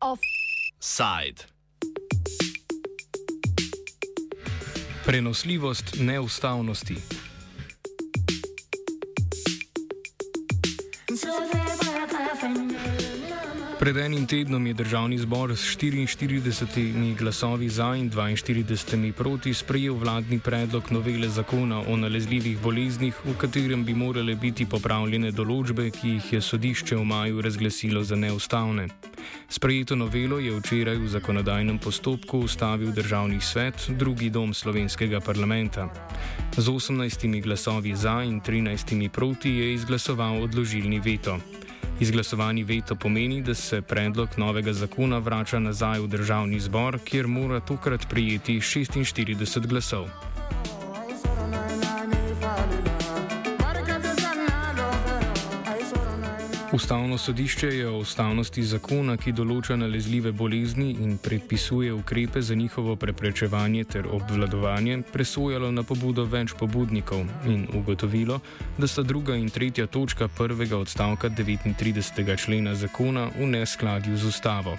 Offside. Prenosljivost neustavnosti. Pred enim tednom je državni zbor s 44 glasovi za in 42 proti sprejel vladni predlog novele zakona o nalezljivih boleznih, v katerem bi morale biti popravljene določbe, ki jih je sodišče v maju razglasilo za neustavne. Sprejeto novelo je včeraj v zakonodajnem postopku ustavil državni svet, drugi dom slovenskega parlamenta. Z 18 glasovi za in 13 proti je izglasoval odložilni veto. Izglasovani veto pomeni, da se predlog novega zakona vrača nazaj v državni zbor, kjer mora tokrat prijeti 46 glasov. Ustavno sodišče je o ustavnosti zakona, ki določa nalezljive bolezni in predpisuje ukrepe za njihovo preprečevanje ter obvladovanje, presojalo na pobudo več pobudnikov in ugotovilo, da sta druga in tretja točka prvega odstavka 39. člena zakona v neskladju z ustavo.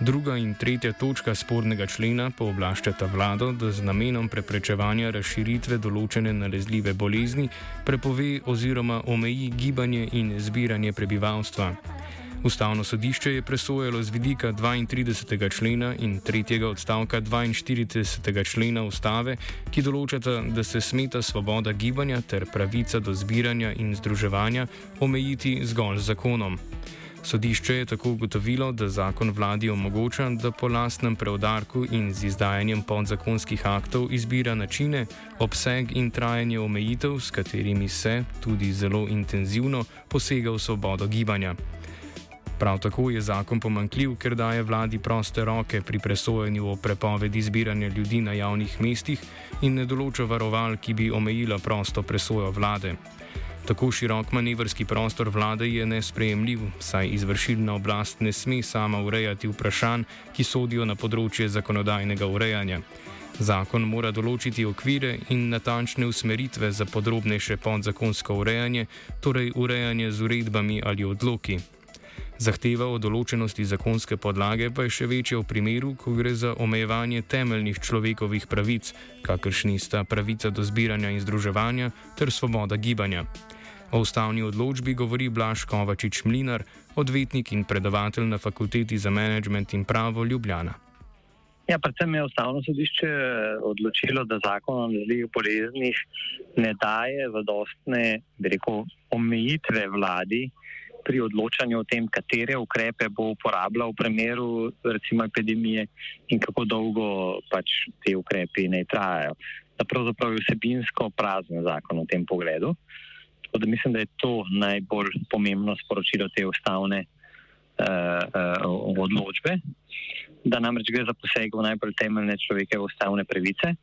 Druga in tretja točka spornega člena pooblaščata vlado, da z namenom preprečevanja razširitve določene nalezljive bolezni prepove oziroma omeji gibanje in zbiranje prebivalstva. Ustavno sodišče je presojalo z vidika 32. člena in tretjega odstavka 42. člena ustave, ki določata, da se smeta svoboda gibanja ter pravica do zbiranja in združevanja omejiti zgolj zakonom. Sodišče je tako ugotovilo, da zakon vladi omogoča, da po lastnem preudarku in z izdajanjem podzakonskih aktov izbira načine, obseg in trajanje omejitev, s katerimi se, tudi zelo intenzivno, posega v svobodo gibanja. Prav tako je zakon pomankljiv, ker daje vladi proste roke pri presojanju o prepovedi zbiranja ljudi na javnih mestih in ne določa varoval, ki bi omejila prosto presojo vlade. Tako širok manevrski prostor vlade je nesprejemljiv, saj izvršilna oblast ne sme sama urejati vprašanj, ki sodijo na področje zakonodajnega urejanja. Zakon mora določiti okvire in natančne usmeritve za podrobnejše podzakonsko urejanje, torej urejanje z uredbami ali odloki. Zahteva o določenosti zakonske podlage pa je še večja v primeru, ko gre za omejevanje temeljnih človekovih pravic, kakršni sta pravica do zbiranja in združevanja ter svoboda gibanja. O ustavni odločbi govori Blaž Kovačič Mlinar, odvetnik in predavatelj na fakulteti za management in pravo Ljubljana. Ja, predvsem je ustavno sodišče odločilo, da zakon o nalezljivih boleznih ne daje zadostne omejitve vladi pri odločanju o tem, katere ukrepe bo uporabljal v primeru recimo epidemije in kako dolgo pač te ukrepi ne trajajo. Da pravzaprav je vsebinsko prazen zakon v tem pogledu. Tako da mislim, da je to najbolj pomembno sporočilo te ustavne uh, uh, odločbe, da namreč gre za poseg v najbolj temeljne človekove ustavne pravice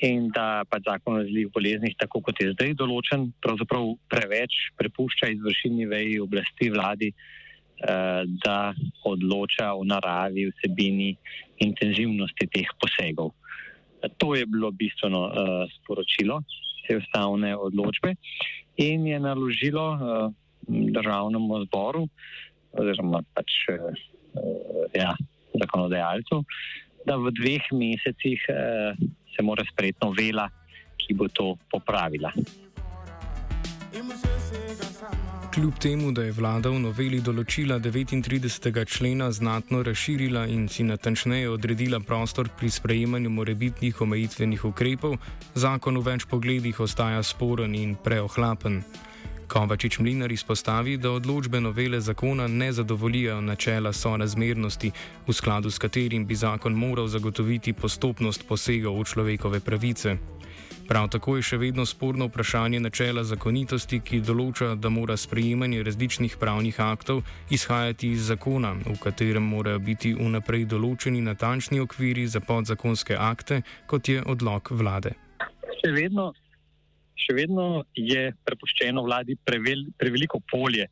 in da pa zakon o zlih boleznih, tako kot je zdaj določen, pravzaprav preveč prepušča izvršilni veji oblasti vladi, eh, da odloča o naravi, vsebini, intenzivnosti teh posegov. To je bilo bistveno uh, sporočilo te ustavne odločbe in je naložilo uh, državnemu zboru oziroma pač uh, ja, zakonodajalcu, da v dveh mesecih uh, se mora sprejeti novela, ki bo to popravila. Kljub temu, da je vlada v noveli določila 39. člena znatno razširila in si natančneje odredila prostor pri sprejemanju morebitnih omejitvenih ukrepov, zakon v več pogledih ostaja sporen in preohlapen. Kovačič Mlinar izpostavi, da odločbe novele zakona ne zadovoljijo načela sorazmernosti, v skladu s katerim bi zakon moral zagotoviti postopnost posegov v človekove pravice. Prav tako je še vedno sporno vprašanje načela zakonitosti, ki določa, da mora sprejemanje različnih pravnih aktov izhajati iz zakona, v katerem morajo biti vnaprej določeni natančni okviri za podzakonske akte, kot je odlog vlade. Še vedno še vedno je prepuščeno vladi prevel, preveliko polje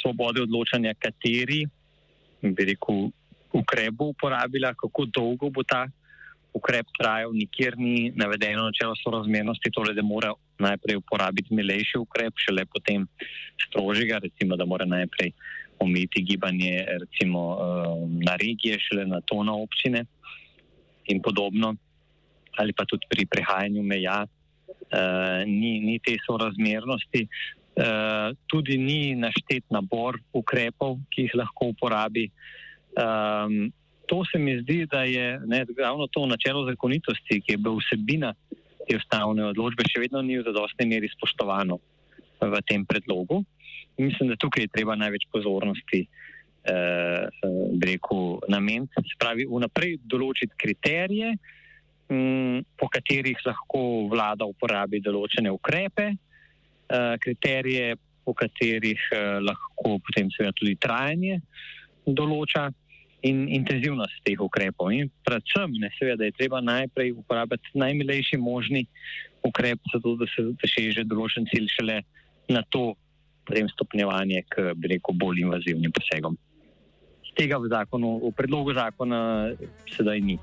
svobode odločanja, kateri rekel, ukrep bo uporabila, kako dolgo bo ta ukrep trajal, nikjer ni navedeno načelo sorazmernosti, torej da mora najprej uporabiti milejši ukrep, šele potem strožjega, recimo da mora najprej omejiti gibanje recimo, uh, na regije, šele na to na občine in podobno, ali pa tudi pri prehajanju meja, ni, ni te sorazmernosti. Uh, tudi ni naštet nabor ukrepov, ki jih lahko uporabi. Um, to se mi zdi, da je ne, ravno to načelo zakonitosti, ki je bila vsebina te ustavne odločbe, še vedno ni v zadostni meri spoštovano v tem predlogu. Mislim, da tukaj je treba največ pozornosti eh, rekel, namen, se pravi, vnaprej določiti kriterije, mm, po katerih lahko vlada uporabi določene ukrepe, eh, kriterije, po katerih eh, lahko potem seveda tudi trajanje določa in intenzivnost teh ukrepov. In predvsem, ne, seveda, da je treba najprej uporabiti najmilejši možni ukrep, zato da se doseže določen cilj, šele na to potem stopnjevanje k rekel, bolj invazivnim posegom. Tega v, zakonu, v predlogu zakona sedaj ni.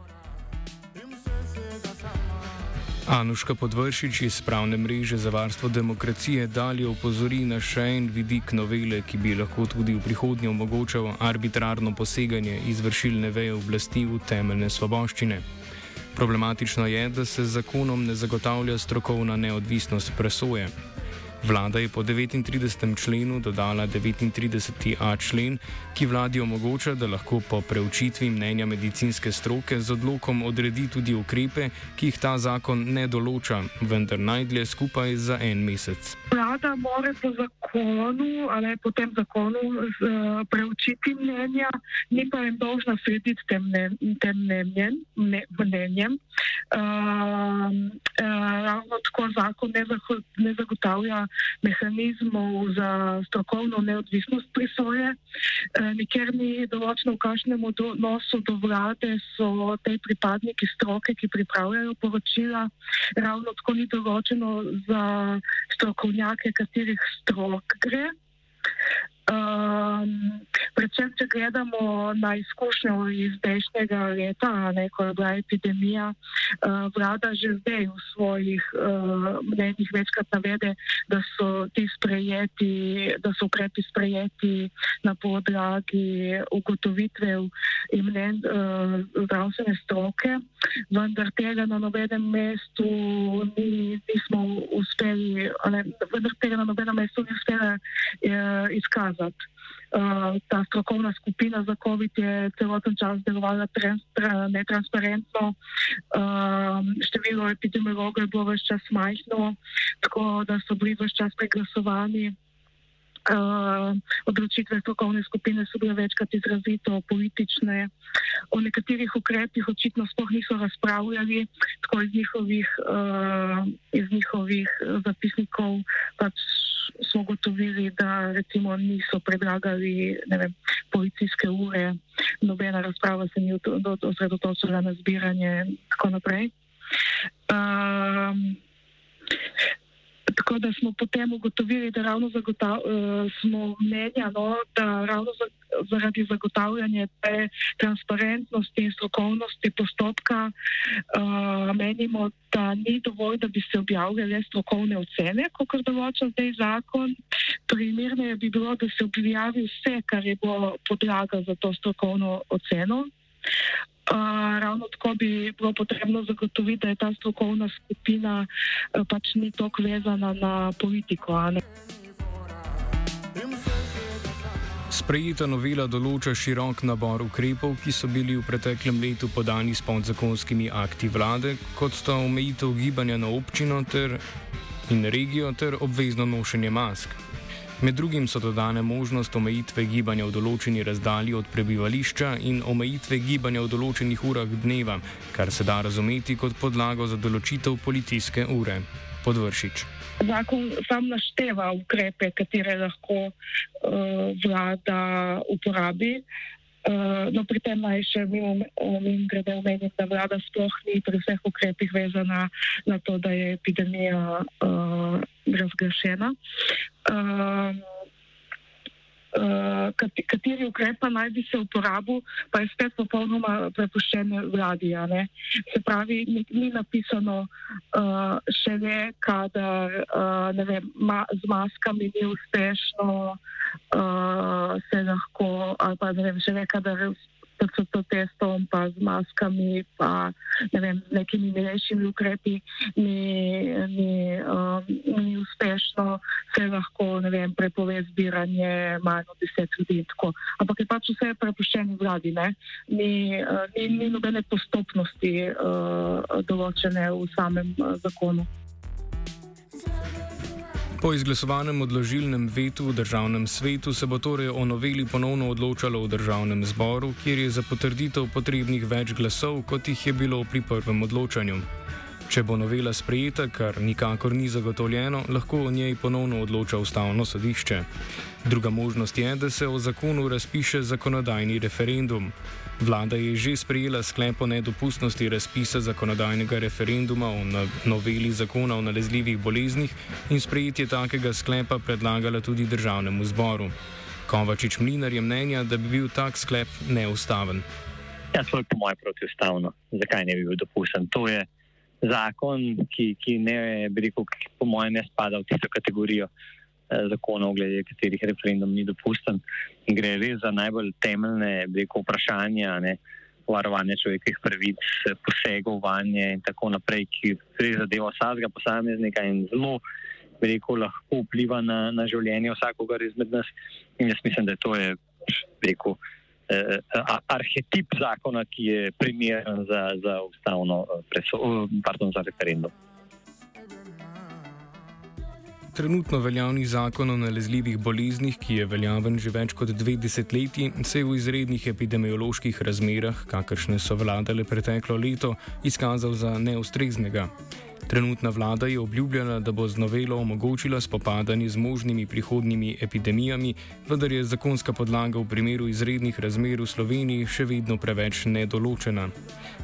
Anuška Podvršič iz pravne mreže za varstvo demokracije dalje opozori na še en vidik novele, ki bi lahko tudi v prihodnje omogočal arbitrarno poseganje izvršilne veje oblasti v temeljne svoboščine. Problematično je, da se z zakonom ne zagotavlja strokovna neodvisnost presoje. Vlada je po 39. členu dodala 39a člen, ki vladi omogoča, da lahko po preučitvi mnenja medicinske stroke z odlokom odredi tudi ukrepe, ki jih ta zakon ne določa, vendar najdlje skupaj za en mesec. Vlada mora po zakonu ali po tem zakonu uh, preučiti mnenja, ni pa jim dolžna slediti tem, ne, tem mnenjem. Ne, mnenjem. Uh, ravno tako zakon ne, ne zagotavlja mehanizmov za strokovno neodvisnost prisoje. E, nikjer ni določeno, v kakšnem odnosu do vlade so te pripadniki stroke, ki pripravljajo poročila. Ravno tako ni določeno za strokovnjake, katerih strok gre. Um, predvsem, če gledamo na izkušnjo iz prejšnjega leta, ne, ko je bila epidemija, uh, vlada že zdaj v svojih uh, mnenjih večkrat navede, da so ti sprejeti, da so ukrepi sprejeti na podlagi ugotovitve in mnen uh, zdravstvene stroke, vendar tega na nobenem mestu ni, ne, vendar tega na nobenem mestu ni uspeli uh, izkazati. Uh, ta strokovna skupina za COVID je celoten čas delovala trans, tra, netransparentno, uh, število epidemiologov je bilo vse čas majhno, tako da so bili vse čas preglasovani. Uh, odločitve strokovne skupine so bile večkrat izrazito politične. O nekaterih ukrepih očitno sploh niso razpravljali, tako iz njihovih, uh, iz njihovih zapisnikov pač smo ugotovili, da recimo niso predlagali vem, policijske ure, nobena razprava se ni osredotočila na zbiranje in tako naprej. Um, Tako da smo potem ugotovili, da ravno zagota, uh, smo mnenja, no, da ravno za, zaradi zagotavljanja te transparentnosti in strokovnosti postopka uh, menimo, da ni dovolj, da bi se objavljale strokovne ocene, kot določa zdaj zakon. Primerno bi bilo, da se objavi vse, kar je bilo podlaga za to strokovno oceno. Uh, ravno tako bi bilo potrebno zagotoviti, da je ta strokovna skupina uh, pač ni tako vezana na politiko. Sprejeta novela določa širok nabor ukrepov, ki so bili v preteklem letu podani s podzakonskimi akti vlade, kot sta omejitev gibanja na občino ter in regijo ter obvezno nošenje mask. Med drugim so dodane možnost omejitve gibanja v določeni razdalji od prebivališča in omejitve gibanja v določenih urah dneva, kar se da razumeti kot podlago za določitev policijske ure. Podvršič. Zakon sam našteva ukrepe, katere lahko uh, vlada uporabi. Uh, no, pri tem naj še mimo in grede omeniti, da vlada sploh ni pri vseh ukrepih vezana na to, da je epidemija uh, razglašena. Um, uh, kateri ukrep pa naj bi se uporabil, pa je spet popolnoma prepuščen vladi. Se pravi, ni, ni napisano uh, še ne, kadar uh, vem, ma, z maskami ni uspešno, uh, se lahko, ali pa ne vem, še ne, kadar PCT testom, pa z maskami, pa ne vem, z nekimi milejšimi ukrepi ni, ni, um, ni uspešno, se lahko vem, prepove zbiranje manj od deset ljudi. Tako. Ampak je pač vse prepuščeno vladi, ni, uh, ni, ni nobene postopnosti uh, določene v samem uh, zakonu. Po izglasovanem odložilnem vetu v državnem svetu se bo torej o noveli ponovno odločalo v državnem zboru, kjer je za potrditev potrebnih več glasov, kot jih je bilo pri prvem odločanju. Če bo novela sprejeta, kar nikakor ni zagotovljeno, lahko o njej ponovno odloča ustavno sodišče. Druga možnost je, da se o zakonu razpiše zakonodajni referendum. Vlada je že sprejela sklep o nedopustnosti razpisa zakonodajnega referenduma o noveli zakona o nalezljivih boleznih in sprejetje takega sklepa predlagala tudi državnemu zboru. Kovačič Mlinar je mnenja, da bi bil tak sklep neustaven. Ja, to je po mojem protiustavno. Zakaj ne bi bil dopusten? To je zakon, ki, ki ne, rekel, ki po mojem ne spada v tisto kategorijo. Eh, zakonov, glede katerih referendum ni dopusten. In gre res za najbolj temeljne rekel, vprašanja, ne, varovanje človekovih pravic, posegov vanje in tako naprej, ki res zadeva vsakega posameznika in zelo rekel, lahko vpliva na, na življenje vsakogar izmed nas. In jaz mislim, da to je rekel, eh, arhetip zakona, ki je primeren za, za ustavno eh, preso, pardon, za referendum. Trenutno veljavni zakon o nalezljivih boleznih, ki je veljaven že več kot dve desetletji, se je v izrednih epidemioloških razmerah, kakršne so vladale preteklo leto, izkazal za neustreznega. Trenutna vlada je obljubljala, da bo z novelo omogočila spopadanje z možnimi prihodnjimi epidemijami, vendar je zakonska podlaga v primeru izrednih razmer v Sloveniji še vedno preveč nedoločena.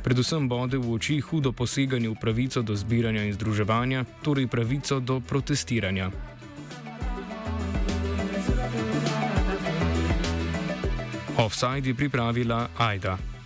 Predvsem bode v oči hudo poseganje v pravico do zbiranja in združevanja, torej pravico do protestiranja. Offside je pripravila Aida.